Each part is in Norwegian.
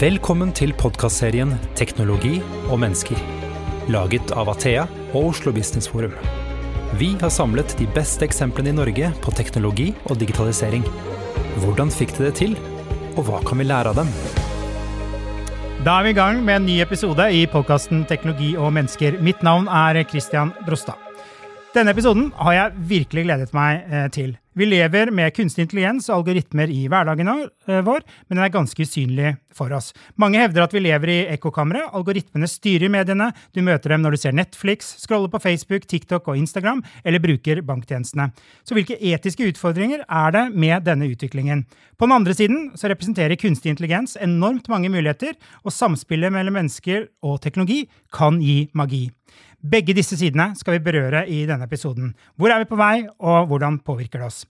Velkommen til podkastserien 'Teknologi og mennesker', laget av Athea og Oslo Business Forum. Vi har samlet de beste eksemplene i Norge på teknologi og digitalisering. Hvordan fikk de det til, og hva kan vi lære av dem? Da er vi i gang med en ny episode i podkasten Teknologi og mennesker. Mitt navn er Christian Brostad. Denne episoden har jeg virkelig gledet meg eh, til. Vi lever med kunstig intelligens og algoritmer i hverdagen eh, vår, men den er ganske usynlig for oss. Mange hevder at vi lever i ekkokamre. Algoritmene styrer mediene. Du møter dem når du ser Netflix, scroller på Facebook, TikTok og Instagram, eller bruker banktjenestene. Så hvilke etiske utfordringer er det med denne utviklingen? På den andre siden så representerer kunstig intelligens enormt mange muligheter, og samspillet mellom mennesker og teknologi kan gi magi. Begge disse sidene skal vi berøre i denne episoden. Hvor er vi på vei, og hvordan påvirker det oss?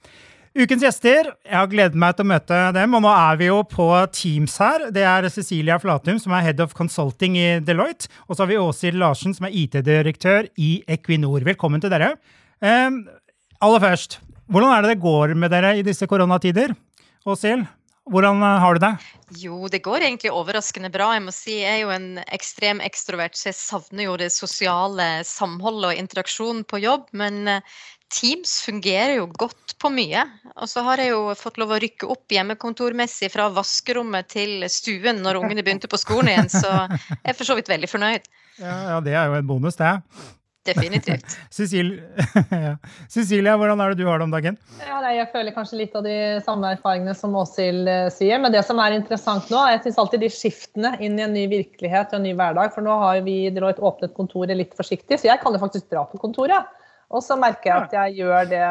Ukens gjester, jeg har gledet meg til å møte dem, og nå er vi jo på Teams her. Det er Cecilia Flatum, som er Head of Consulting i Deloitte. Og så har vi Åshild Larsen, som er IT-direktør i Equinor. Velkommen til dere. Um, aller først, hvordan er det det går med dere i disse koronatider? Åshild? Hvordan eh, har du det? Jo, det går egentlig overraskende bra. Jeg må si, jeg er jo en ekstrem ekstrovert, så jeg savner jo det sosiale samholdet og interaksjonen på jobb. Men eh, Teams fungerer jo godt på mye. Og så har jeg jo fått lov å rykke opp hjemmekontormessig fra vaskerommet til stuen når ungene begynte på skolen igjen, så jeg er for så vidt veldig fornøyd. Ja, ja det er jo en bonus, det. Definitivt. Cecilie, ja. Cecilia, hvordan er det du har det om dagen? Ja, jeg føler kanskje litt av de samme erfaringene som Åshild eh, sier. Men det som er interessant nå, jeg syns alltid de skiftene inn i en ny virkelighet og en ny hverdag. For nå har vi Deloitte åpnet kontoret litt forsiktig, så jeg kan jo faktisk dra på kontoret. Og så merker jeg at jeg gjør det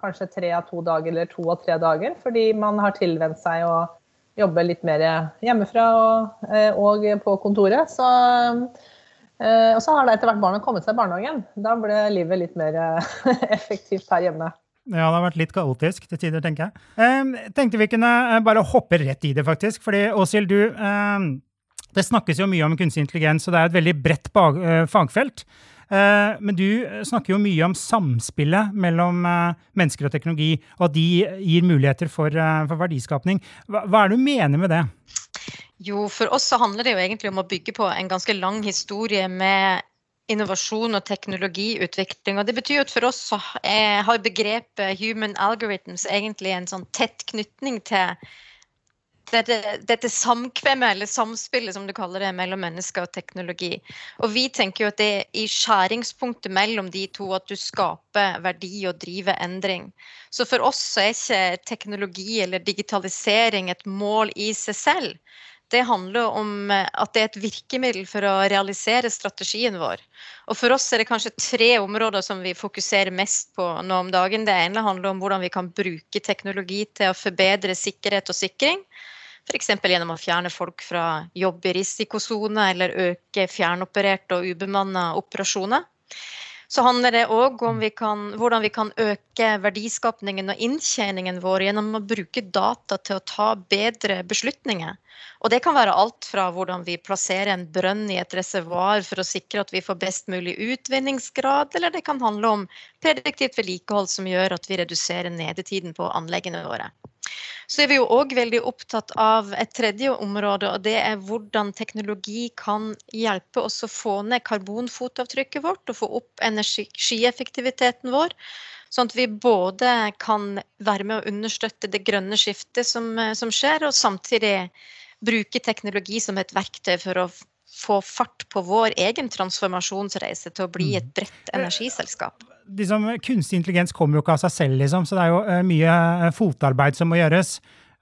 kanskje tre av to dager eller to av tre dager, fordi man har tilvent seg å jobbe litt mer hjemmefra og, eh, og på kontoret. Så og så har da etter hvert barnet kommet seg i barnehagen. Da ble livet litt mer eh, effektivt her hjemme. Ja, det har vært litt kaotisk til tider, tenker jeg. Eh, tenkte vi kunne eh, bare hoppe rett i det, faktisk. Fordi Åshild, du eh, Det snakkes jo mye om kunstig intelligens, og det er et veldig bredt eh, fagfelt. Men du snakker jo mye om samspillet mellom mennesker og teknologi, og at de gir muligheter for, for verdiskapning. Hva, hva er det du mener med det? Jo, for oss så handler det jo egentlig om å bygge på en ganske lang historie med innovasjon og teknologiutvikling. Og det betyr at for oss så har begrepet human algorithms egentlig en sånn tett knytning til dette, dette, samkvemmet, eller samspillet som du kaller det, mellom mennesker og teknologi. Og vi tenker jo at det er i skjæringspunktet mellom de to at du skaper verdi og driver endring. Så for oss så er ikke teknologi eller digitalisering et mål i seg selv det handler om eh, at det er et virkemiddel for å realisere strategien vår. Og For oss er det kanskje tre områder som vi fokuserer mest på nå om dagen. Det ene handler om hvordan vi kan bruke teknologi til å forbedre sikkerhet og sikring. F.eks. gjennom å fjerne folk fra jobb i risikosone, eller øke fjernopererte og ubemanna operasjoner. Så handler det òg om vi kan, hvordan vi kan øke verdiskapningen og inntjeningen vår gjennom å bruke data til å ta bedre beslutninger. Og det kan være alt fra hvordan vi plasserer en brønn i et reservoar for å sikre at vi får best mulig utvinningsgrad, eller det kan handle om prediktivt vedlikehold som gjør at vi reduserer nedetiden på anleggene våre. Så er vi jo òg veldig opptatt av et tredje område, og det er hvordan teknologi kan hjelpe oss å få ned karbonfotavtrykket vårt og få opp energieffektiviteten vår. Sånn at vi både kan være med å understøtte det grønne skiftet som, som skjer, og samtidig bruke teknologi som et verktøy for å få fart på vår egen transformasjonsreise til å bli et mm. bredt energiselskap. Liksom, kunstig intelligens kommer jo ikke av seg selv, liksom, så det er jo uh, mye uh, fotarbeid som må gjøres.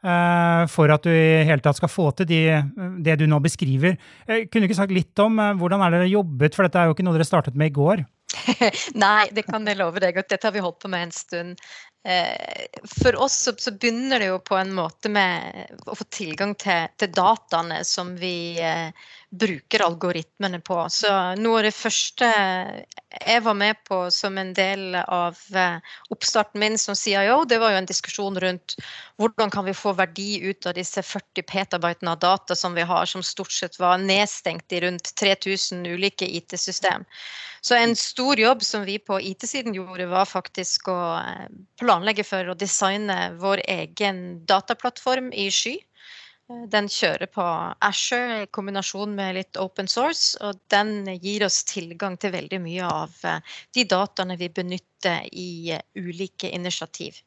Uh, for at du i hele tatt skal få til de, det du nå beskriver. kunne du ikke sagt litt om hvordan er dere jobbet, for dette er jo ikke noe dere startet med i går? Nei, det kan jeg love deg. Dette har vi holdt på med en stund. Eh, for oss så, så, begynner det jo på en måte med å få tilgang til, til dataene som vi eh, bruker algoritmene på. Så noe av det første jeg var med på som en del av eh, oppstarten min som CIO, det var jo en diskusjon rundt hvordan kan vi få verdi ut av disse 40 petabytene av data som vi har, som stort sett var nedstengt i rundt 3000 ulike IT-system. Så en stor jobb som vi på IT-siden gjorde, var faktisk å eh, planlegge for å designe vår egen dataplattform i sky. Den kjører på Asher i kombinasjon med litt open source, og den gir oss tilgang til veldig mye av de dataene vi benytter i ulike initiativ.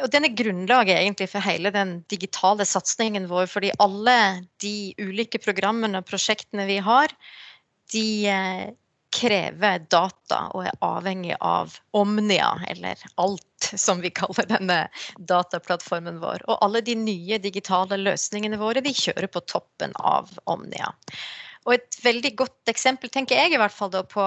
Og den er grunnlaget egentlig for hele den digitale satsingen vår, fordi alle de ulike programmene og prosjektene vi har, de krever data og er avhengig av Omnia, eller alt som vi kaller denne dataplattformen vår. Og alle de nye digitale løsningene våre de kjører på toppen av Omnia. Og et veldig godt eksempel tenker jeg i hvert fall da på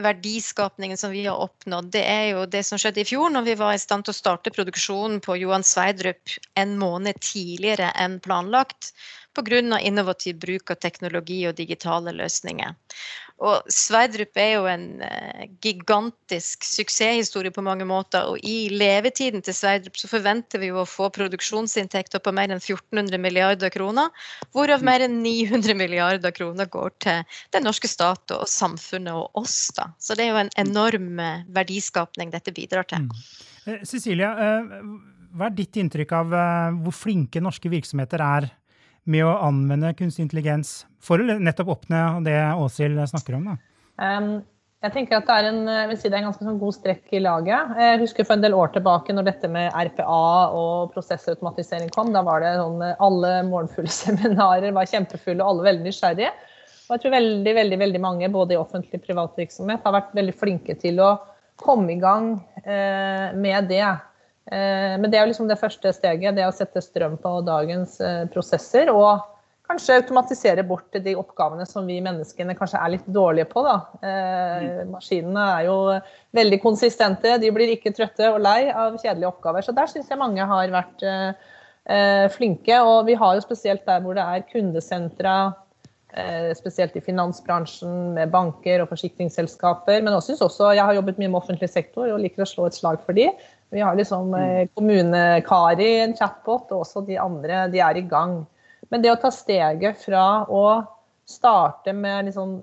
verdiskapningen som vi har oppnådd, det er jo det som skjedde i fjor, når vi var i stand til å starte produksjonen på Johan Sverdrup en måned tidligere enn planlagt pga. innovativ bruk av teknologi og digitale løsninger. Og Sverdrup er jo en uh, gigantisk suksesshistorie på mange måter. Og i levetiden til Sverdrup så forventer vi jo å få produksjonsinntekter på mer enn 1400 milliarder kroner. Hvorav mer enn 900 milliarder kroner går til den norske stat og samfunnet og oss. da. Så det er jo en enorm eh, verdiskapning dette bidrar til. Mm. Eh, Cecilia, hva er ditt inntrykk av hvor flinke norske virksomheter er med å anvende kunstig intelligens for å nettopp oppnå det Åshild snakker om? Um, jeg tenker at det er en, si det er en ganske sånn god strekk i laget. Jeg husker for en del år tilbake når dette med RPA og prosessautomatisering kom. Da var det sånn alle morgenfulle seminarer var kjempefulle og alle veldig nysgjerrige. Og jeg tror veldig, veldig, veldig mange, både i offentlig og privat virksomhet, har vært veldig flinke til å komme i gang eh, med det. Eh, men det er jo liksom det første steget, det å sette strøm på dagens eh, prosesser. Og kanskje automatisere bort de oppgavene som vi menneskene kanskje er litt dårlige på. Da. Eh, mm. Maskinene er jo veldig konsistente, de blir ikke trøtte og lei av kjedelige oppgaver. Så der syns jeg mange har vært flinke. Og vi har jo spesielt der hvor det er kundesentra, spesielt i finansbransjen med banker og forsikringsselskaper. Men jeg, synes også, jeg har jobbet mye med offentlig sektor og liker å slå et slag for de. Vi har liksom eh, i en chatbot, og også de andre. De er i gang. Men det å ta steget fra å starte med liksom,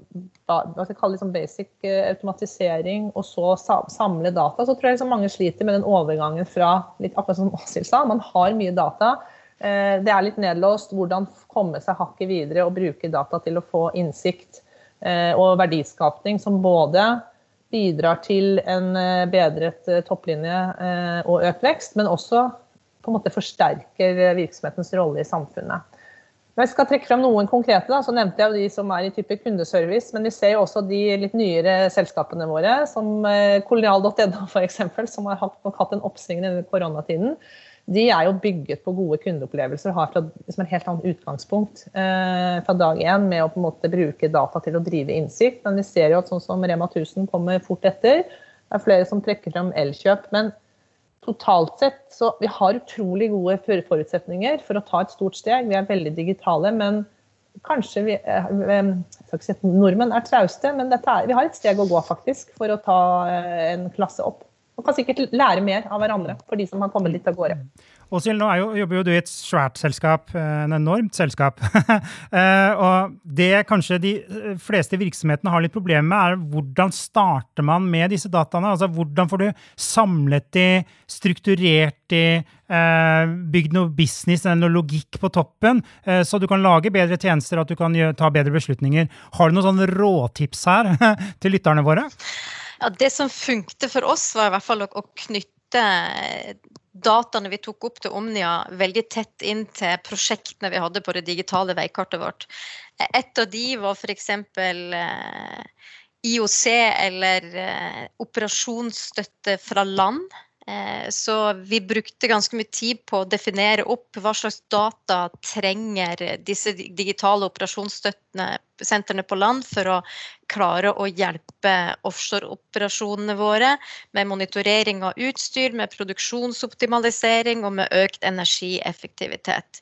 hva skal kalle liksom basic eh, automatisering, og så samle data, så tror jeg liksom mange sliter med den overgangen fra litt akkurat som Åshild sa, man har mye data. Eh, det er litt nedlåst. Hvordan komme seg hakket videre og bruke data til å få innsikt og verdiskapning som både bidrar til en eh, bedret eh, topplinje eh, og økt vekst, men også på en måte forsterker virksomhetens rolle i samfunnet. Når jeg skal trekke frem noen konkrete, da, så nevnte jeg de som er i type kundeservice. Men vi ser jo også de litt nyere selskapene våre, som kolonial.no f.eks., som har hatt, hatt en oppsving i koronatiden de er jo bygget på gode kundeopplevelser og har fra, liksom et helt annet utgangspunkt eh, fra dag én med å på en måte bruke data til å drive innsikt. Men vi ser jo at sånn som Rema 1000 kommer fort etter. Det er flere som trekker frem Elkjøp. Men totalt sett så vi har utrolig gode forutsetninger for å ta et stort steg. Vi er veldig digitale, men kanskje vi eh, eh, si Nordmenn er trauste, men er, vi har et steg å gå faktisk for å ta eh, en klasse opp. Man kan sikkert lære mer av hverandre for de som har kommet litt av gårde. Åshild, nå jo, jobber jo du i et svært selskap, eh, en enormt selskap. Eh, og det kanskje de eh, fleste virksomhetene har litt problemer med, er hvordan starter man med disse dataene? Altså hvordan får du samlet de, strukturert de, bygd noe business, noe logikk på toppen, så du kan lage bedre tjenester, at du kan ta bedre beslutninger. Har du noen sånne råtips her til lytterne våre? Ja, Det som funkte for oss, var i hvert fall å, knytte dataene vi tok opp til Omnia, veldig tett inn til prosjektene vi hadde på det digitale veikartet vårt. Et av de var f.eks. Eh, IOC, eller eh, operasjonsstøtte fra land. Eh, så vi brukte ganske mye tid på å definere opp hva slags data trenger disse digitale operasjonssentrene på land for å klare å hjelpe offshoreoperasjonene våre med monitorering av utstyr, med produksjonsoptimalisering og med økt energieffektivitet.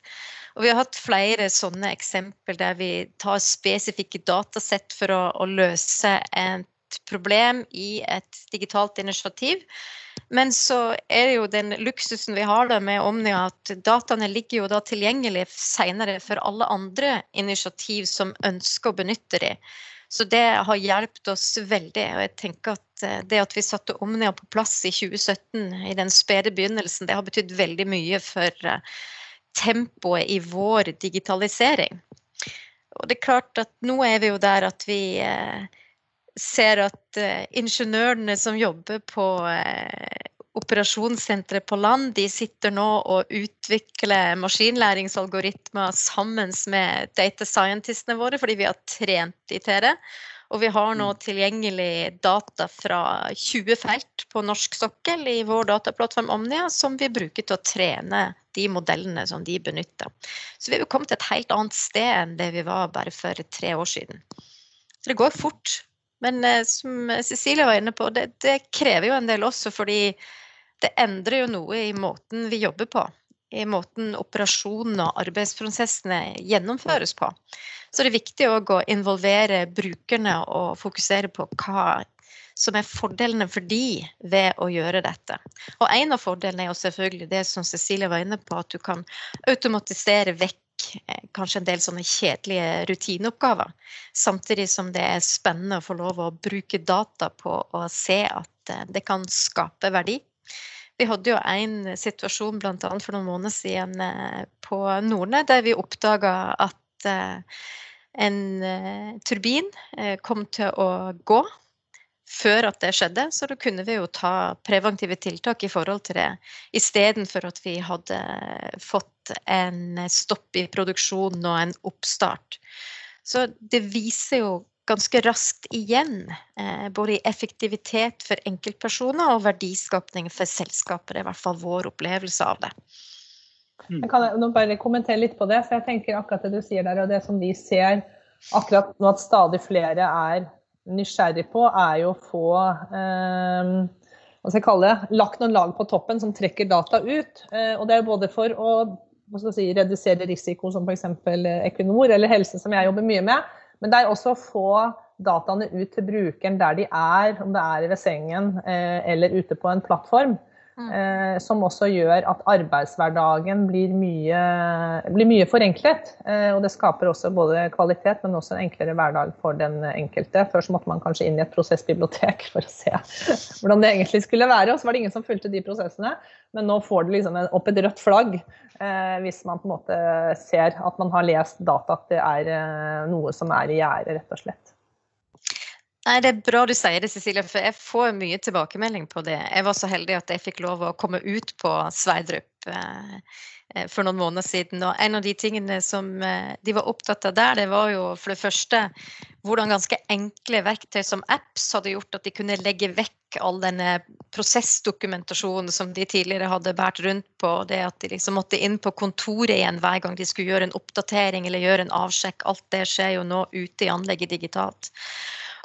Og vi har hatt flere sånne eksempel der vi tar spesifikke datasett for å, å løse et problem i et digitalt initiativ. Men så er det jo den luksusen vi har da med Omnia, at dataene ligger jo da tilgjengelig senere for alle andre initiativ som ønsker å benytte de. Så det har hjulpet oss veldig. Og jeg tenker at eh, det at vi satte Omnia på plass i 2017, i den spede begynnelsen, det har betydd veldig mye for eh, tempoet i vår digitalisering. Og det er klart at nå er vi jo der at vi eh, ser at eh, ingeniørene som jobber på eh, operasjonssenteret på land, de sitter nå og utvikler maskinlæringsalgoritmer sammen med data scientistene våre, fordi vi har trent de til det. Og vi har nå mm. tilgjengelig data fra 20 felt på norsk sokkel i vår dataplattform Omnia, som vi bruker til å trene de modellene som de benytter. Så vi er jo kommet til et helt annet sted enn det vi var bare for tre år siden. Så det går fort. Men eh, som Cecilie var inne på, det, det krever jo en del også, fordi det endrer jo noe i måten vi jobber på. I måten operasjonene og arbeidsprosessene gjennomføres på. Så det er viktig å involvere brukerne og fokusere på hva som er fordelene for de ved å gjøre dette. Og en av fordelene er jo selvfølgelig det som Cecilie var inne på, at du kan automatisere vekk eh, kanskje en del sånne kjedelige rutineoppgaver. Samtidig som det er spennende å få lov å bruke data på å se at eh, det kan skape verdi. Vi hadde jo en situasjon bl.a. for noen måneder siden eh, på Nordne der vi oppdaga at eh, en eh, turbin kom til å gå før at det skjedde, så da kunne vi jo ta preventive tiltak i forhold til det, istedenfor at vi hadde fått en stopp i produksjonen og en oppstart. Så det viser jo ganske raskt igjen. Eh, både i effektivitet for enkeltpersoner og verdiskapning for selskaper. Det er i hvert fall vår opplevelse av det. Mm. Jeg kan jeg bare kommentere litt på det. for jeg tenker akkurat det du sier der, og det som vi ser akkurat nå at stadig flere er nysgjerrig på, er jo å få eh, hva skal jeg kalle det, lagt noen lag på toppen som trekker data ut. Eh, og det er jo både for å si, redusere risiko, som f.eks. Equinor eller helse, som jeg jobber mye med. Men det er også å få dataene ut til brukeren der de er, om det er ved sengen eh, eller ute på en plattform. Mm. Eh, som også gjør at arbeidshverdagen blir mye, blir mye forenklet. Eh, og det skaper også både kvalitet, men også en enklere hverdag for den enkelte. Før så måtte man kanskje inn i et prosessbibliotek for å se hvordan det egentlig skulle være. Og så var det ingen som fulgte de prosessene. Men nå får du liksom opp et rødt flagg eh, hvis man på en måte ser at man har lest data, at det er eh, noe som er i gjære, rett og slett. Nei, Det er bra du sier det, Cecilie, for jeg får mye tilbakemelding på det. Jeg var så heldig at jeg fikk lov å komme ut på Sverdrup eh, eh, for noen måneder siden. Og en av de tingene som eh, de var opptatt av der, det var jo for det første hvordan ganske enkle verktøy som apps hadde gjort at de kunne legge vekk all denne prosessdokumentasjonen som de tidligere hadde båret rundt på. Det at de liksom måtte inn på kontoret igjen hver gang de skulle gjøre en oppdatering eller gjøre en avsjekk. Alt det skjer jo nå ute i anlegget digitalt.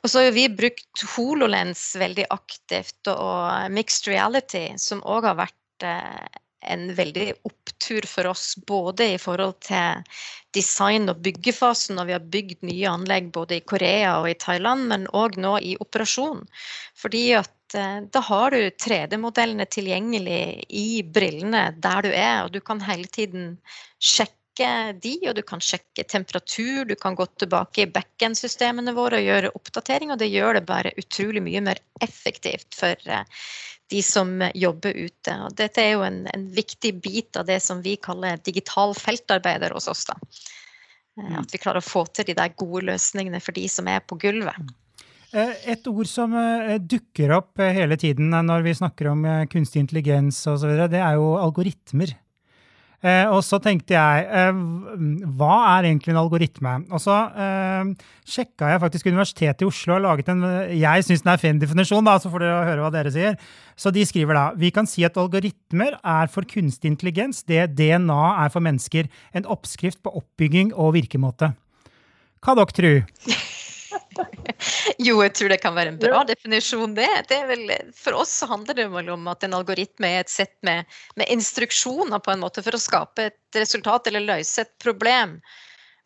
Og så har vi brukt HoloLens veldig aktivt, og mixed reality, som òg har vært en veldig opptur for oss, både i forhold til design- og byggefasen når vi har bygd nye anlegg både i Korea og i Thailand, men òg nå i operasjon. Fordi at eh, da har du 3D-modellene tilgjengelig i brillene der du er, og du kan hele tiden sjekke sjekke de, og du kan sjekke temperatur. Du kan gå tilbake i backend-systemene våre og gjøre oppdatering, og det gjør det bare utrolig mye mer effektivt for eh, de som jobber ute. Og dette er jo en, en viktig bit av det som vi kaller digital feltarbeider hos oss. da. Eh, mm. At vi klarer å få til de der gode løsningene for de som er på gulvet. Mm. Eh, et ord som dukker opp hele tiden når vi snakker om kunstig intelligens osv., det er jo algoritmer. Eh, og så tenkte jeg, eh, hva er egentlig en algoritme? Og så eh, sjekka jeg faktisk Universitetet i Oslo har laget en jeg syns den er fin definisjon, da, så får dere høre hva dere sier. Så de skriver da vi kan si at algoritmer er for kunstig intelligens det DNA er for mennesker. En oppskrift på oppbygging og virkemåte. Hva dere tror? jo, jeg tror det kan være en bra ja. definisjon, det. det vel, for oss handler det vel om at en algoritme er et sett med, med, instruksjoner på en måte for å skape et resultat eller løse et problem.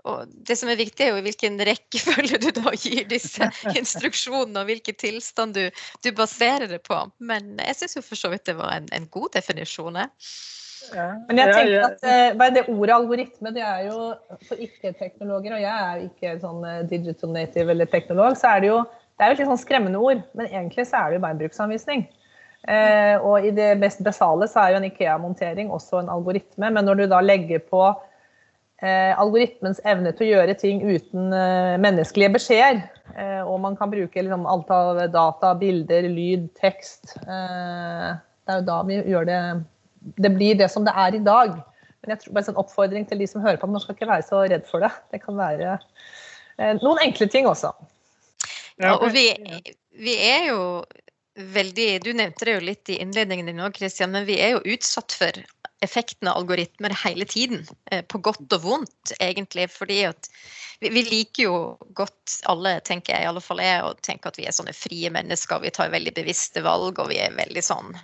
Og det som er viktig, er jo hvilken rekkefølge du da gir disse instruksjonene, og hvilken tilstand du, du baserer det på. Men jeg syns jo for så vidt det var en, en god definisjon. Jeg. Men jeg tenker at uh, bare det ordet algoritme, det er jo for ikke-teknologer, og jeg er ikke sånn eh, digital native eller teknolog, så er det jo det er jo et litt sånn skremmende ord. Men egentlig så er det jo bare en bruksanvisning. Eh, og i det mest basale så er jo en Ikea-montering også en algoritme. Men når du da legger på eh, algoritmens evne til å gjøre ting uten eh, menneskelige beskjeder, eh, og man kan bruke liksom, alt av data, bilder, lyd, tekst eh, Det er jo da vi gjør det Det blir det som det er i dag. Men jeg tror bare en sånn oppfordring til de som hører på, man skal ikke være så redd for det. Det kan være eh, noen enkle ting også. Ja, og vi, vi er jo veldig Du nevnte det jo litt i innledningen din òg, Kristian, men vi er jo utsatt for effekten av algoritmer hele tiden. Eh, på godt og vondt, egentlig. Fordi at vi, liker jo godt, alle tenker jeg, i alle fall jeg, å tenke at vi er sånne frie mennesker. Vi tar veldig bevisste valg, og vi er veldig sånn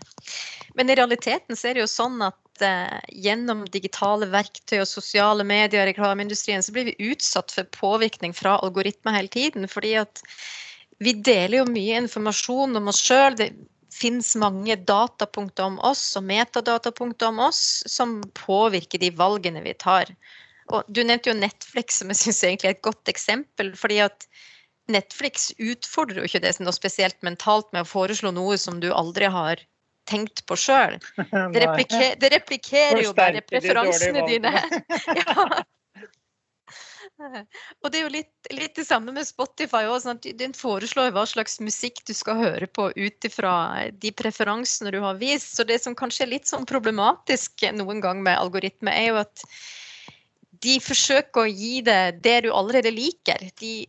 Men i realiteten så er det jo sånn at eh, gjennom digitale verktøy og sosiale medier og reklameindustrien så blir vi utsatt for påvirkning fra algoritmer hele tiden. fordi at vi deler jo mye informasjon om oss sjøl. Finnes mange datapunkter om oss og metadatapunkter om oss som påvirker de valgene vi tar. Og du nevnte jo Netflix, som jeg syns er et godt eksempel. fordi at Netflix utfordrer jo ikke det noe spesielt mentalt med å foreslå noe som du aldri har tenkt på sjøl. Det, repliker, det replikerer jo bare preferansene dine. ja. Og det er jo litt, litt det samme med Spotify òg. Sånn den foreslår hva slags musikk du skal høre på ut ifra de preferansene du har vist. Så det som kanskje er litt sånn problematisk noen gang med algoritme, er jo at de forsøker å gi deg det du allerede liker. De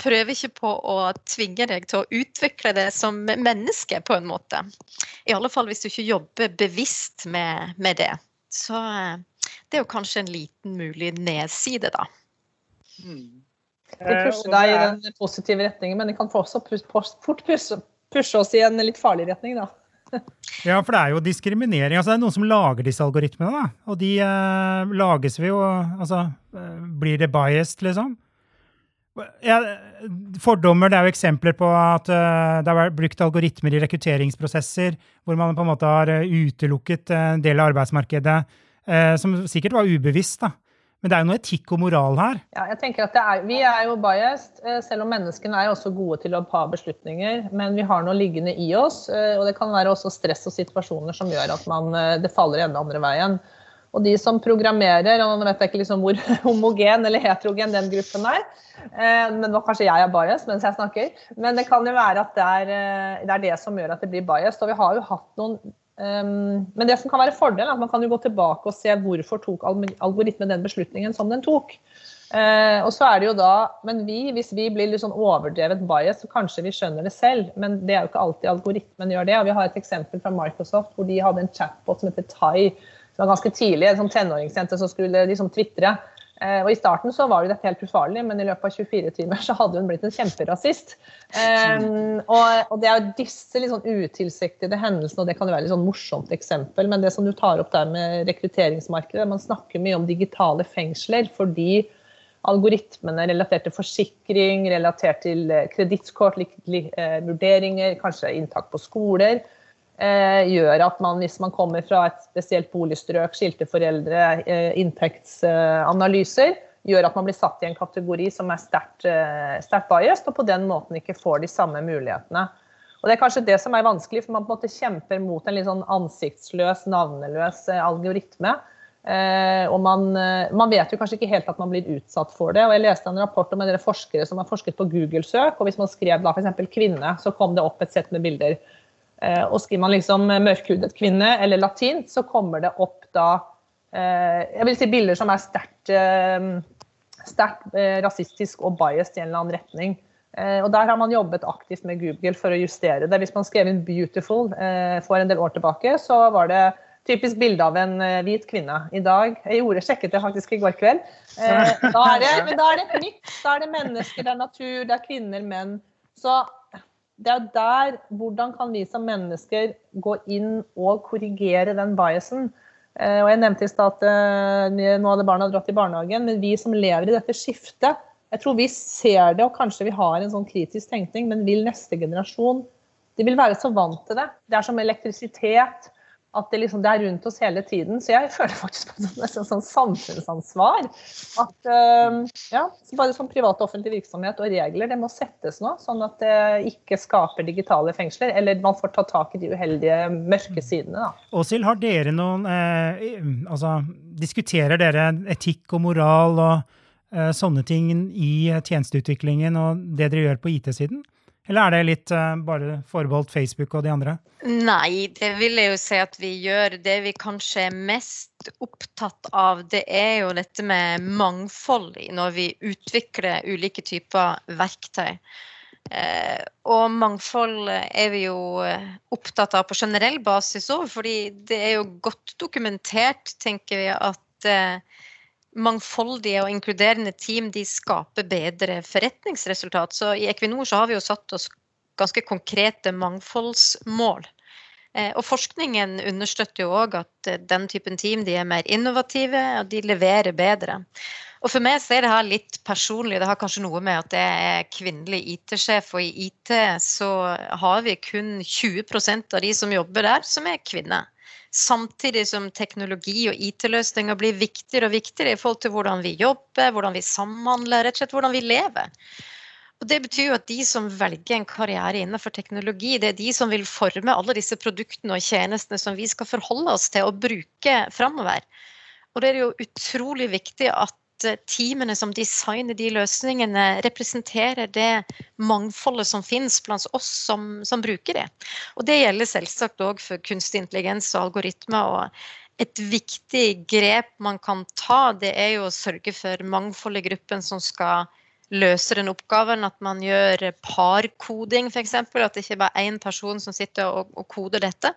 prøver ikke på å tvinge deg til å utvikle det som menneske, på en måte. I alle fall hvis du ikke jobber bevisst med, med det. Så eh, det er jo kanskje en liten mulig nedside, da. Mm. De eh, pusher deg i den positive retningen, men de kan også fort pushe, pushe oss i en litt farlig retning, da. Ja, for det er jo diskriminering. Altså, det er noen som lager disse algoritmene, da. Og de eh, lages vi jo Altså, eh, blir det biased, liksom? Ja, fordommer det er jo eksempler på at uh, det har vært brukt algoritmer i rekrutteringsprosesser hvor man på en måte har utelukket en del av arbeidsmarkedet, uh, som sikkert var ubevisst. da. Men det er jo noe etikk og moral her? Ja, jeg tenker at er, Vi er jo biased, eh, selv om menneskene er også gode til å ta beslutninger. Men vi har noe liggende i oss, eh, og det kan være også stress og situasjoner som gjør at man, eh, det faller enda andre veien. Og de som programmerer, og nå vet jeg ikke liksom hvor homogen eller heterogen den gruppen er, men nå kanskje jeg er bias mens jeg snakker, men det kan jo være at det er, det er det som gjør at det blir bias. Og vi har jo hatt noen Um, men det som kan være fordelen, er at man kan jo gå tilbake og se hvorfor tok algoritmen den beslutningen som den tok. Uh, og så er det jo da, men vi, Hvis vi blir litt sånn overdrevet bias, så kanskje vi skjønner det selv. Men det er jo ikke alltid algoritmen gjør det. og Vi har et eksempel fra Microsoft hvor de hadde en chatbot som heter Tai. Som var ganske tidlig, sånn tenåringsjente som skulle liksom tvitre. Eh, og I starten så var jo dette helt ufarlig, men i løpet av 24 timer så hadde hun blitt en kjemperasist. Um, og, og, Det er jo disse litt sånn utilsiktede hendelsene, og det kan jo være et sånn morsomt eksempel. Men det som du tar opp der med rekrutteringsmarkedet, man snakker mye om digitale fengsler fordi algoritmene relatert til forsikring, relatert til kredittkort, vurderinger, kanskje inntak på skoler, Eh, gjør at man, hvis man kommer fra et spesielt boligstrøk, skilte foreldre, eh, inntektsanalyser, gjør at man blir satt i en kategori som er sterkt eh, biased, og på den måten ikke får de samme mulighetene. Og Det er kanskje det som er vanskelig, for man på en måte kjemper mot en litt sånn ansiktsløs, navneløs algoritme. Eh, og man, man, vet jo kanskje ikke helt at man blir utsatt for det. og Jeg leste en rapport om en del forskere som har forsket på Google-søk. og Hvis man skrev da f.eks. kvinne, så kom det opp et sett med bilder. Eh, og skriver man liksom mørkhudet kvinne eller latin, så kommer det opp da eh, jeg vil si bilder som er sterkt, eh, sterkt rasistisk og biased i en eller annen retning. Og Der har man jobbet aktivt med Google for å justere det. Hvis man skrev inn 'beautiful' for en del år tilbake, så var det typisk bilde av en hvit kvinne. I dag Jeg gjorde, sjekket det faktisk i går kveld. Da er det, men da er det et nytt. Da er det mennesker, det er natur, det er kvinner, menn. Så det er der hvordan kan vi som mennesker gå inn og korrigere den biasen. Eh, og Jeg nevnte i stad at eh, nå hadde barna dratt i barnehagen, men vi som lever i dette skiftet, jeg tror vi ser det, og kanskje vi har en sånn kritisk tenkning, men vil neste generasjon De vil være så vant til det. Det er som elektrisitet. At det, liksom, det er rundt oss hele tiden. Så jeg føler faktisk på et sånn, sånn samfunnsansvar. At ja, bare som privat og offentlig virksomhet og regler, det må settes nå. Sånn at det ikke skaper digitale fengsler. Eller man får ta tak i de uheldige mørke sidene. da. Åshild, har dere noen eh, altså, Diskuterer dere etikk og moral og eh, sånne ting i tjenesteutviklingen og det dere gjør på IT-siden? Eller er det litt uh, bare forbeholdt Facebook og de andre? Nei, det vil jeg jo si at vi gjør. Det vi kanskje er mest opptatt av, det er jo dette med mangfold når vi utvikler ulike typer verktøy. Eh, og mangfold er vi jo eh, opptatt av på generell basis òg, fordi det er jo godt dokumentert, tenker vi, at eh, mangfoldige og inkluderende team de skaper bedre forretningsresultat. Så i Equinor så har vi jo satt oss ganske konkrete mangfoldsmål. Eh, og forskningen understøtter jo òg at eh, den typen team de er mer innovative og de leverer bedre. Og For meg så er det her litt personlig. Det har kanskje noe med at jeg er kvinnelig IT-sjef. Og i IT så har vi kun 20% av de som jobber der, som er kvinner. Samtidig som teknologi og IT-løsninger blir viktigere og viktigere i forhold til hvordan vi jobber, hvordan vi samhandler, rett og slett hvordan vi lever. Og Det betyr jo at de som velger en karriere innenfor teknologi, det er de som vil forme alle disse produktene og tjenestene som vi skal forholde oss til og bruke framover. Og det er jo utrolig viktig at Eh, teamene som designer de løsningene, representerer det mangfoldet som finnes blant oss som, som det. Og det gjelder selvsagt òg for kunstig intelligens og algoritmer. og et viktig grep man kan ta, det er jo å sørge for mangfold i gruppen som skal løse den oppgaven. At man gjør parkoding, f.eks. At det ikke bare er én person som sitter og, og koder dette.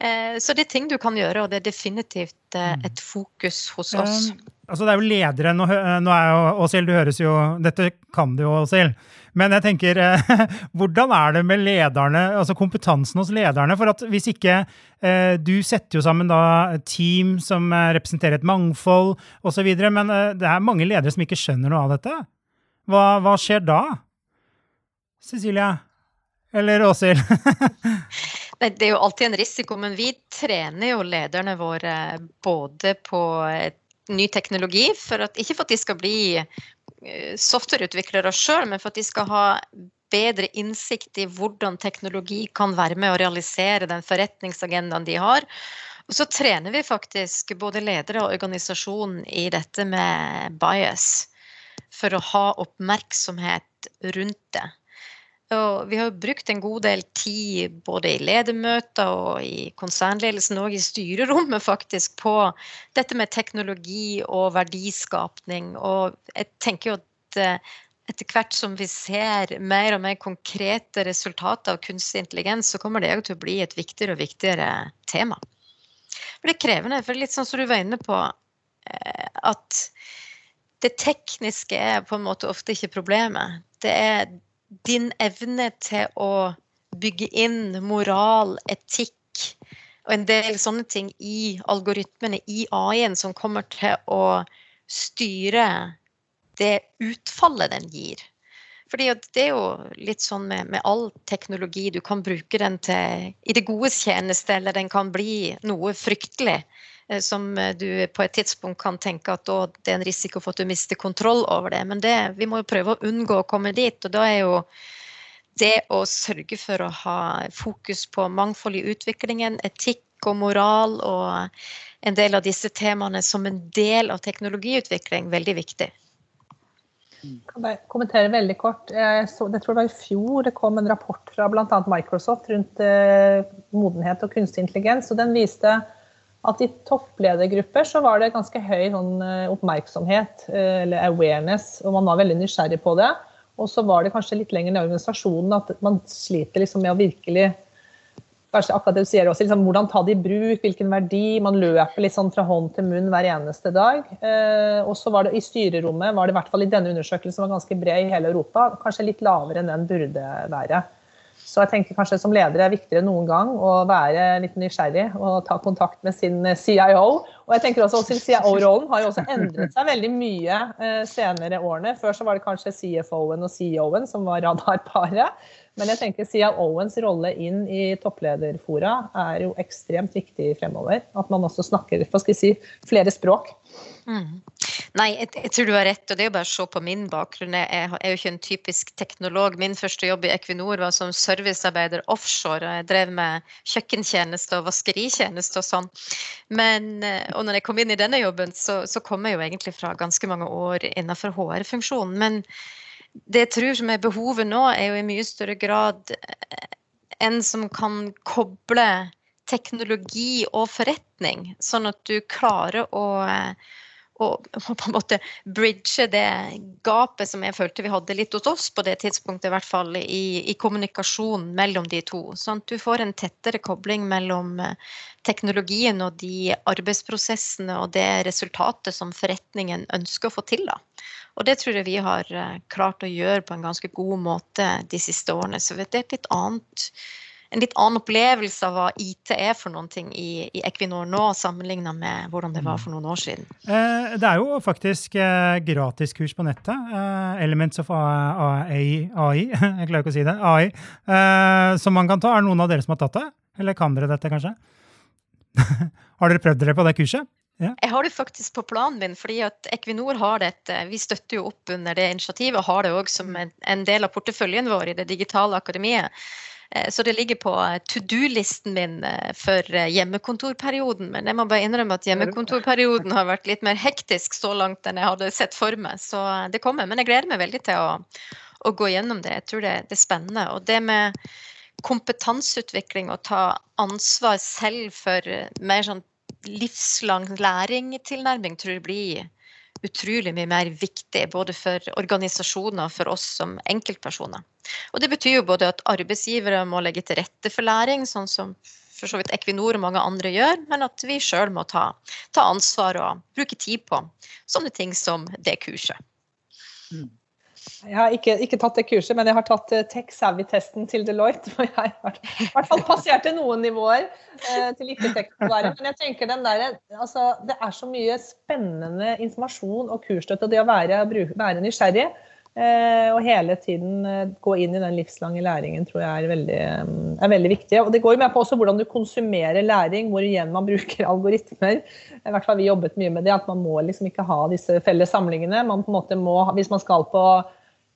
Eh, så det er ting du kan gjøre, og det er definitivt eh, mm. et fokus hos oss. Um, altså det er jo ledere, Nå, nå er jo Åshild, du høres jo Dette kan du jo, Åshild. Men jeg tenker, hvordan er det med lederne, altså kompetansen hos lederne? For at hvis ikke Du setter jo sammen da team som representerer et mangfold osv., men det er mange ledere som ikke skjønner noe av dette. Hva, hva skjer da? Cecilia? Eller Åshild? Det er jo alltid en risiko, men vi trener jo lederne våre både på ny teknologi, for at, ikke for at de skal bli eh, softwareutviklere sjøl, men for at de skal ha bedre innsikt i hvordan teknologi kan være med å realisere den forretningsagendaen de har. Og så trener vi faktisk både ledere og organisasjon i dette med bias, for å ha oppmerksomhet rundt det. Og vi har brukt en god del tid både i ledermøter og i konsernledelsen og i styrerommet faktisk på dette med teknologi og verdiskapning. Og jeg tenker jo at eh, etter hvert som vi ser mer og mer konkrete resultater av kunstig intelligens, så kommer det til å bli et viktigere og viktigere tema. For det er krevende, for litt sånn som du var inne på, eh, at det tekniske er på en måte ofte ikke problemet. Det er din evne til å bygge inn moral, etikk og en del sånne ting i algoritmene, i AI-en, som kommer til å styre det utfallet den gir. Fordi Det er jo litt sånn med, med, all teknologi. Du kan bruke den til i det godes tjeneste, eller den kan bli noe fryktelig. Eh, som eh, du på et tidspunkt kan tenke at det er en risiko for at du mister kontroll over det. Men det, vi må jo prøve å unngå å komme dit. Og da er jo det å sørge for å ha fokus på mangfold i utviklingen, etikk og moral og en del av disse temaene som en del av teknologiutvikling veldig viktig. Kan jeg kommentere veldig kort. Jeg, så, jeg tror det var I fjor det kom en rapport fra bl.a. Microsoft rundt eh, modenhet og kunstig intelligens. og Den viste at i toppledergrupper så var det ganske høy sånn, eh, oppmerksomhet, eh, eller awareness, og man var veldig nysgjerrig på det. Og så var det kanskje litt lenger i organisasjonen at man sliter liksom med å virkelig kanskje sier også, liksom, Hvordan ta det i bruk, hvilken verdi. Man løper litt sånn fra hånd til munn hver eneste dag. Eh, og så var det i styrerommet, var det i hvert fall i denne undersøkelsen som var ganske bred i hele Europa, kanskje litt lavere enn den burde være. Så jeg tenker kanskje som leder er viktigere enn noen gang å være litt nysgjerrig og ta kontakt med sin eh, CIO. Og jeg tenker også at CIO-rollen har jo også endret seg veldig mye eh, senere årene. Før så var det kanskje CFO-en og CEO-en som var radarparet. Men jeg tenker CIO-ens rolle inn i topplederfora er jo ekstremt viktig fremover. At man også snakker hva skal jeg si, flere språk. Mm. Nei, jeg, jeg, tror du har rett. og Det er jo bare å se på min bakgrunn. Jeg er jo ikke en typisk teknolog. Min første jobb i Equinor var som servicearbeider offshore. og Jeg drev med kjøkkentjeneste og vaskeritjeneste og sånn. Men, eh, og når jeg kom inn i denne jobben, så, så kom jeg jo egentlig fra ganske mange år innenfor HR-funksjonen. Men det jeg tror som er behovet nå, er jo i mye større grad eh, en som kan koble teknologi og forretning, sånn at du klarer å, å på en måte bridge det gapet som jeg følte vi hadde litt hos oss på det tidspunktet, i hvert fall i, i kommunikasjonen mellom de to. Sånn at du får en tettere kobling mellom eh, teknologien og de arbeidsprosessene og det resultatet som forretningen ønsker å få til. da. Og det tror jeg vi har eh, klart å gjøre på en ganske god måte de siste årene. Så det er litt annet, en litt annen opplevelse av hva IT er for noen ting i, i Equinor nå, sammenligna med hvordan det var for noen år siden. Eh, det er jo faktisk eh, gratiskurs på nettet. Eh, Elements of AI, AI, jeg klarer ikke å si det, AI, som man kan ta. Er det noen av dere som har tatt det? Eller kan dere dette, kanskje? har dere prøvd dere på det kurset? Ja. Jeg har det faktisk på planen min, fordi at Equinor har dette. Vi støtter jo opp under det initiativet og har det òg som en, del av porteføljen vår i det digitale akademiet. Eh, så det ligger på eh, to do-listen min eh, for hjemmekontorperioden. Men jeg må bare innrømme at hjemmekontorperioden har vært litt mer hektisk så langt enn jeg hadde sett for meg. Så det kommer. Men jeg gleder meg veldig til å, å gå gjennom det. Jeg tror det, det er spennende. Og det med kompetanseutvikling og ta ansvar selv for mer sånn livslang læring-tilnærming tror jeg blir utrolig mye mer viktig både for organisasjoner og for oss som enkeltpersoner. Og Det betyr jo både at arbeidsgivere må legge til rette for læring, sånn som for så vidt Equinor og mange andre gjør, men at vi sjøl må ta, ta, ansvar og bruke tid på sånne ting som det kurset. Mm. Jeg har ikke, ikke, tatt det kurset, men jeg har tatt uh, Tech Savvy-testen til Deloitte. hvor jeg har i hvert fall passerte noen nivåer eh, til ikke-tech-være. Men jeg tenker den der, altså, det er så mye spennende informasjon og kursstøtte. Og det å være, være nysgjerrig og hele tiden gå inn i den livslange læringen tror jeg er veldig, um, er veldig viktig. Og det går jo med på også hvordan du konsumerer læring, hvor igjen man bruker algoritmer. I hvert fall vi jobbet mye med det, at man må liksom ikke ha disse felles samlingene. Man på en måte må, hvis man skal på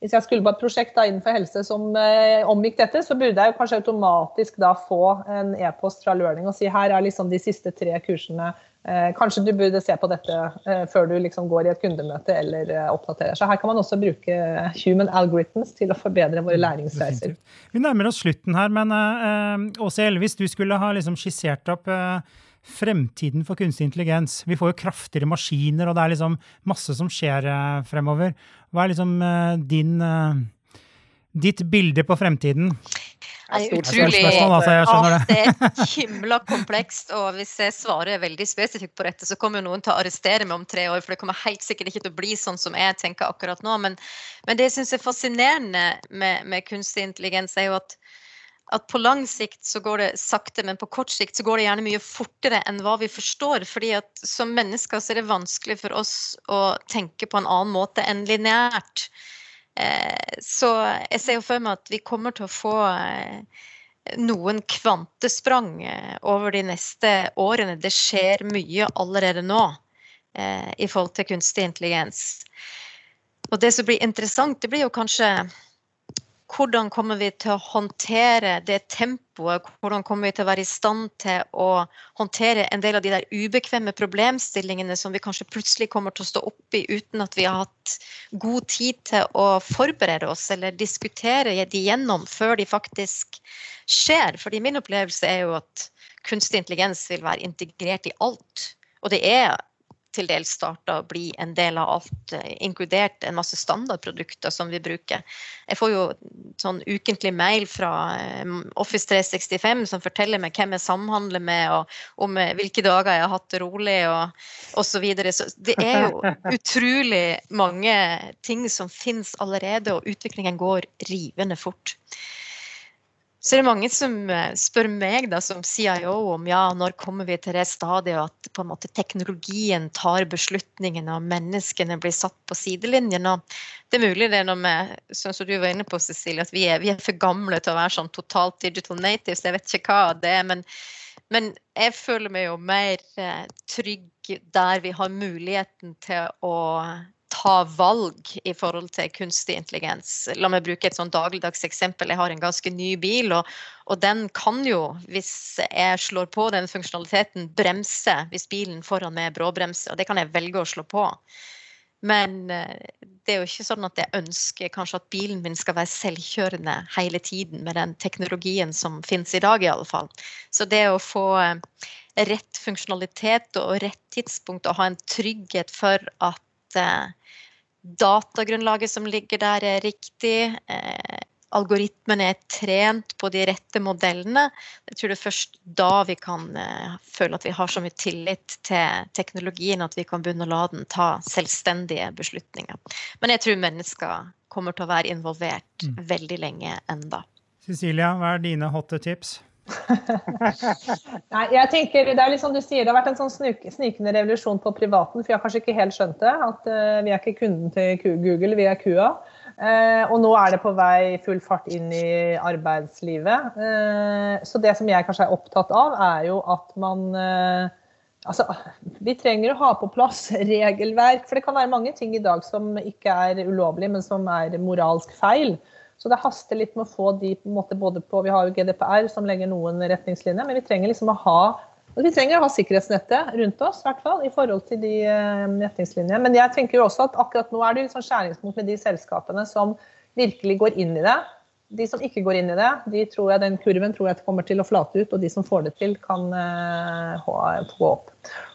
hvis jeg skulle på et prosjekt da, innenfor helse som eh, omgikk dette, så burde jeg kanskje automatisk da få en e-post fra Learning og si her er liksom de siste tre kursene. Eh, kanskje du burde se på dette eh, før du liksom går i et kundemøte eller eh, oppdaterer. Så her kan man også bruke human algorithms til å forbedre våre mm, læringsreiser. Vi nærmer oss slutten her, men Åse Elvis, du skulle ha liksom skissert opp fremtiden for kunstig intelligens. Vi får jo kraftigere maskiner, og det er liksom masse som skjer fremover. Hva er liksom din ditt bilde på fremtiden? Det er utrolig altså, ja, det er himla komplekst. Og hvis jeg svarer veldig spesifikt på dette, så kommer noen til å arrestere meg om tre år. For det kommer helt sikkert ikke til å bli sånn som jeg tenker akkurat nå. Men, men det jeg syns er fascinerende med, med kunstig intelligens, er jo at at på lang sikt så går det sakte, men på kort sikt så går det gjerne mye fortere enn hva vi forstår. fordi at som mennesker så er det vanskelig for oss å tenke på en annen måte enn lineært. Eh, så jeg ser jo for meg at vi kommer til å få eh, noen kvantesprang eh, over de neste årene. Det skjer mye allerede nå i forhold til kunstig intelligens. Og det som blir interessant, det blir jo kanskje hvordan kommer vi til å håndtere det tempoet? Hvordan kommer vi til å være i stand til å håndtere en del av de der ubekvemme problemstillingene som vi kanskje plutselig kommer til å stå oppi uten at vi har hatt god tid til å forberede oss eller diskutere de gjennom før de faktisk skjer? Fordi min opplevelse er jo at kunstig intelligens vil være integrert i alt. Og det er til dels starta å bli en del av alt, eh, inkludert en masse standardprodukter som vi bruker. Jeg får jo sånn ukentlig mail fra eh, Office 365 som forteller meg hvem jeg samhandler med, og om eh, hvilke dager jeg har hatt det rolig, og osv. Så, videre. så det er jo utrolig mange ting som finnes allerede, og utviklingen går rivende fort. Så det er mange som eh, spør meg da, som CIO om ja, når kommer vi til det stadiet at på en måte teknologien tar beslutningene og menneskene blir satt på sidelinjen. Og det er mulig det er noe med, sånn som du var inne på, Cecilie, at vi er, vi er for gamle til å være sånn totalt digital natives. Jeg vet ikke hva det er. men men jeg føler meg jo mer eh, trygg der vi har muligheten til å ta valg i forhold til kunstig intelligens. La meg bruke et sånn dagligdags eksempel. Jeg har en ganske ny bil, og, og, den kan jo, hvis jeg slår på den funksjonaliteten, bremse hvis bilen foran meg bråbremser. Og det kan jeg velge å slå på. Men eh, det er jo ikke sånn at jeg ønsker kanskje at bilen min skal være selvkjørende hele tiden med den teknologien som finnes i dag, i alle fall. Så det å få eh, rett funksjonalitet og rett tidspunkt og ha en trygghet for at eh, datagrunnlaget som ligger der, er riktig. Eh, algoritmene er trent på de rette modellene. Jeg tror det er først da vi kan eh, føle at vi har så mye tillit til teknologien at vi kan begynne å la den ta selvstendige beslutninger. Men jeg tror mennesker kommer til å være involvert mm. veldig lenge enda. Cecilia, hva er dine hotte tips? Nei, jeg tenker, Det er litt sånn du sier, det har vært en sånn snikende revolusjon på privaten. For jeg har kanskje ikke helt skjønt det. At uh, vi er ikke kunden til Google, vi er kua. Uh, og nå er det på vei full fart inn i arbeidslivet. Uh, så det som jeg kanskje er opptatt av, er jo at man Altså, vi trenger å ha på plass regelverk. For det kan være mange ting i dag som ikke er ulovlig, men som er moralsk feil. Så det haster litt med å få de på en måte både på Vi har jo GDPR som legger noen retningslinjer, men vi trenger liksom å ha vi trenger å ha sikkerhetsnettet rundt oss, i hvert fall, i forhold til de eh, retningslinjene. Men jeg tenker jo også at akkurat nå er det liksom skjæringspunkt med de selskapene som virkelig går inn i det. De som ikke går inn i det, de tror jeg, den kurven tror jeg kommer til å flate ut. Og de som får det til, kan uh, gå opp.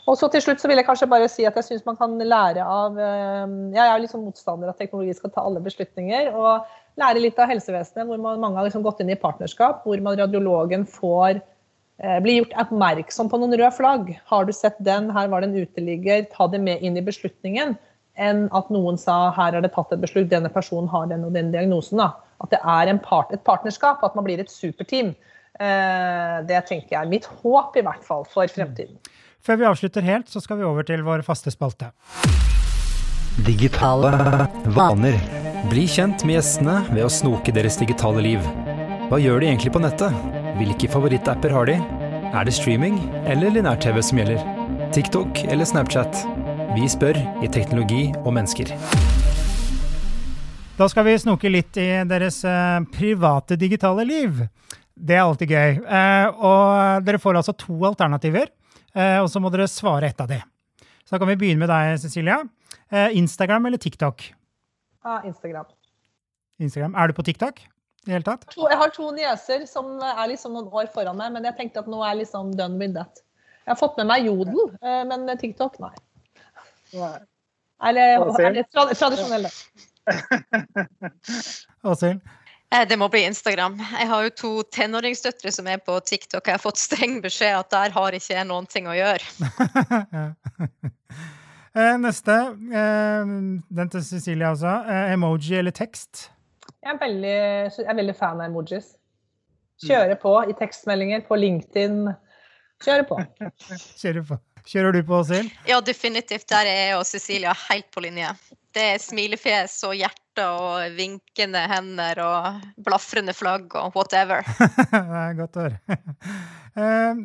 Og så til slutt så vil jeg kanskje bare si at jeg syns man kan lære av uh, Jeg er liksom motstander av at teknologi skal ta alle beslutninger. og lære litt av helsevesenet, hvor man, mange har liksom gått inn i partnerskap, hvor man, radiologen får eh, blir gjort oppmerksom på noen røde flagg. Har du sett den, her var det en uteligger, ta det med inn i beslutningen. Enn at noen sa her er det tatt et beslutt, denne personen har den og den diagnosen. Da. At det er part, et partnerskap, at man blir et superteam. Eh, det tenker jeg er mitt håp, i hvert fall, for fremtiden. Før vi avslutter helt, så skal vi over til vår faste spalte. Digitale vaner. Bli kjent med gjestene ved å snoke deres digitale liv. Hva gjør de egentlig på nettet? Hvilke favorittapper har de? Er det streaming eller linær-TV som gjelder? TikTok eller Snapchat? Vi spør i Teknologi og mennesker. Da skal vi snoke litt i deres eh, private digitale liv. Det er alltid gøy. Eh, og dere får altså to alternativer, eh, og så må dere svare ett av de. Så da kan vi begynne med deg, Cecilia. Eh, Instagram eller TikTok? Ja, Instagram. Instagram. Er du på TikTok? i hele tatt? Jeg har to nieser som er liksom noen år foran meg, men jeg tenkte at nå er jeg liksom done with that. Jeg har fått med meg Jodel, eh, men TikTok, nei. Eller er det tradisjonelle? Åshild? Eh, det må bli Instagram. Jeg har jo to tenåringsdøtre som er på TikTok. Jeg har fått streng beskjed at der har ikke jeg noen ting å gjøre. Eh, neste. Eh, den til Cecilie også. Emoji eller tekst? Jeg er, veldig, jeg er veldig fan av emojis. Kjøre på i tekstmeldinger, på LinkedIn. Kjøre på. Kjøre på. Kjører du på, Åshild? Ja, definitivt. Der er jeg og Cecilia helt på linje. Det er smilefjes og hjerte og vinkende hender og blafrende flagg og whatever. det er godt å høre.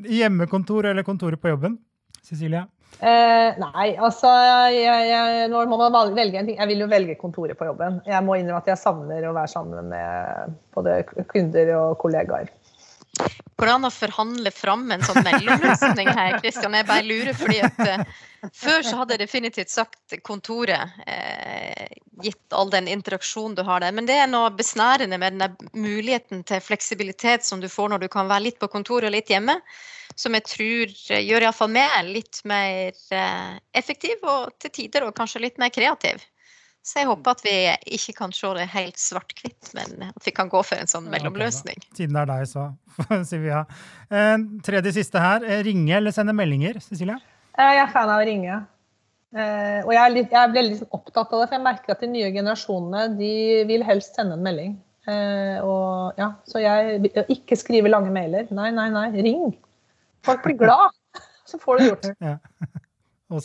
Hjemmekontor eller kontoret på jobben? Cecilia? Eh, nei, altså jeg, jeg, Nå må man velge en ting. Jeg vil jo velge kontoret på jobben. Jeg må innrømme at jeg savner å være sammen med både kunder og kollegaer. Går det an å forhandle fram en sånn mellomløsning her, Kristian? Jeg bare lurer fordi at uh, før så hadde jeg definitivt sagt kontoret, eh, gitt all den interaksjonen du har der. Men det er noe besnærende med den muligheten til fleksibilitet som du får når du kan være litt på kontoret og litt hjemme som jeg tror eh, gjør iallfall meg litt mer eh, effektiv, og til tider og kanskje litt mer kreativ. Så jeg håper at vi ikke kan se det helt svart-hvitt, men at vi kan gå for en sånn mellomløsning. Okay, Siden det er deg, så sier vi ja. Eh, tredje siste her. Ringe eller sende meldinger, Cecilie? Jeg er fan av å ringe. Og jeg er, litt, jeg er veldig opptatt av det, for jeg merker at de nye generasjonene de vil helst sende en melding. Eh, og ja, Så jeg ikke skrive lange mailer. Nei, nei, nei. Ring. Folk blir glad. Så får du gjort det. Ja. Og?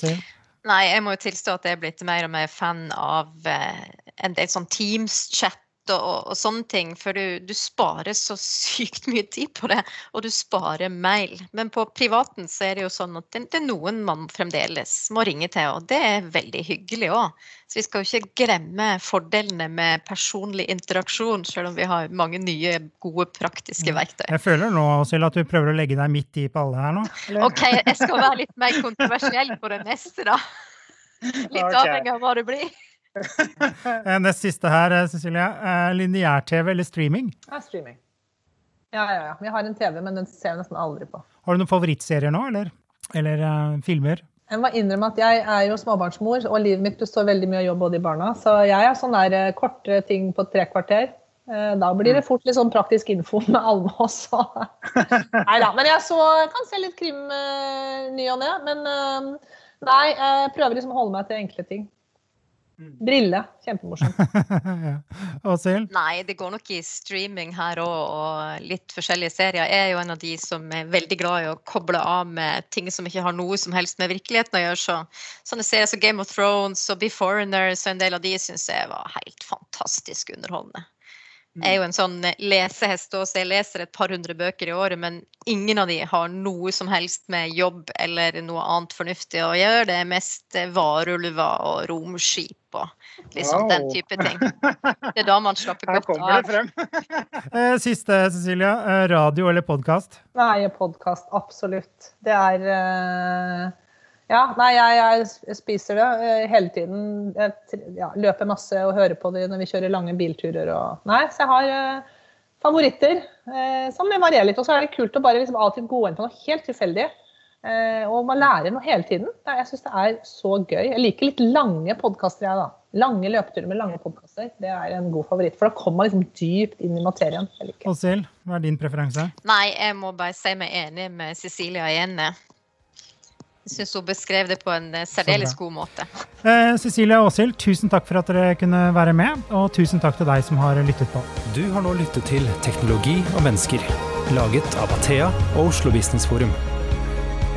Nei, jeg må jo tilstå at jeg er blitt mer og mer fan av eh, en del sånn Teams-chat og, og, sånne ting. For du, du, sparer så sykt mye tid på det, og du sparer mail. Men på privaten så er det jo sånn at det, det er noen man fremdeles må ringe til, og det er veldig hyggelig òg. Så vi skal jo ikke glemme fordelene med personlig interaksjon, selv om vi har mange nye, gode, praktiske verktøy. Jeg føler nå Silje, at du prøver å legge deg midt i på alle her nå. OK, jeg skal være litt mer kontroversiell på det neste, da. Litt okay. avhengig av hva det blir. Eh, nest siste her, eh, Cecilie. Eh, lineær-TV eller streaming? Ja, streaming. Ja, ja, ja. Vi har en TV, men den ser jeg nesten aldri på. Har du noen favorittserier nå, eller, eller uh, filmer? Jeg må innrømme at jeg er jo småbarnsmor, og livet mitt består veldig mye av jobb både i barna. Så jeg er sånn der korte ting på tre kvarter. Da blir det mm. fort litt sånn praktisk info med alle også. Nei da. Men jeg så, kan se litt krim ny og ne. Men nei, jeg prøver liksom å holde meg til enkle ting. Mm. Brille. Kjempemorsomt. ja. Nei, det går nok i streaming her òg, og litt forskjellige serier. Jeg er jo en av de som er veldig glad i å koble av med ting som ikke har noe som helst med virkeligheten å gjøre. Så, sånne serier som Game of Thrones og Be Foreigners og en del av de syns jeg var helt fantastisk underholdende. Jeg er jo en sånn lesehest også, jeg leser et par hundre bøker i året, men ingen av de har noe som helst med jobb eller noe annet fornuftig å gjøre. Det er mest varulver og romskip og liksom wow. den type ting. Det er da man slapper godt av. Her kommer det frem. Eh, siste, Cecilia. Eh, radio eller podkast? Nei, podkast. Absolutt. Det er uh ja, nei, jeg, jeg, spiser det eh, hele tiden. Jeg ja, løper masse og hører på det når vi kjører lange bilturer. Og, nei, så jeg har favoritter som varierer litt. Og så er det kult å bare liksom alltid gå inn på noe helt tilfeldig. Uh, og man lærer noe hele tiden. Jeg syns det er så gøy. Jeg liker litt lange podkaster, jeg, da. Lange løpeturer med lange podkaster. Det er en god favoritt. For da kommer man liksom dypt inn i materien. Åshild, hva er din preferanse? Nei, jeg må bare si meg enig med Cecilia Jenne. Jeg syns hun beskrev det på en eh, særdeles god måte. Eh, Cecilia og Åshild, tusen takk for at dere kunne være med, og tusen takk til deg som har lyttet på. Du har nå lyttet til Teknologi og mennesker, laget av Athea og Oslo Business Forum.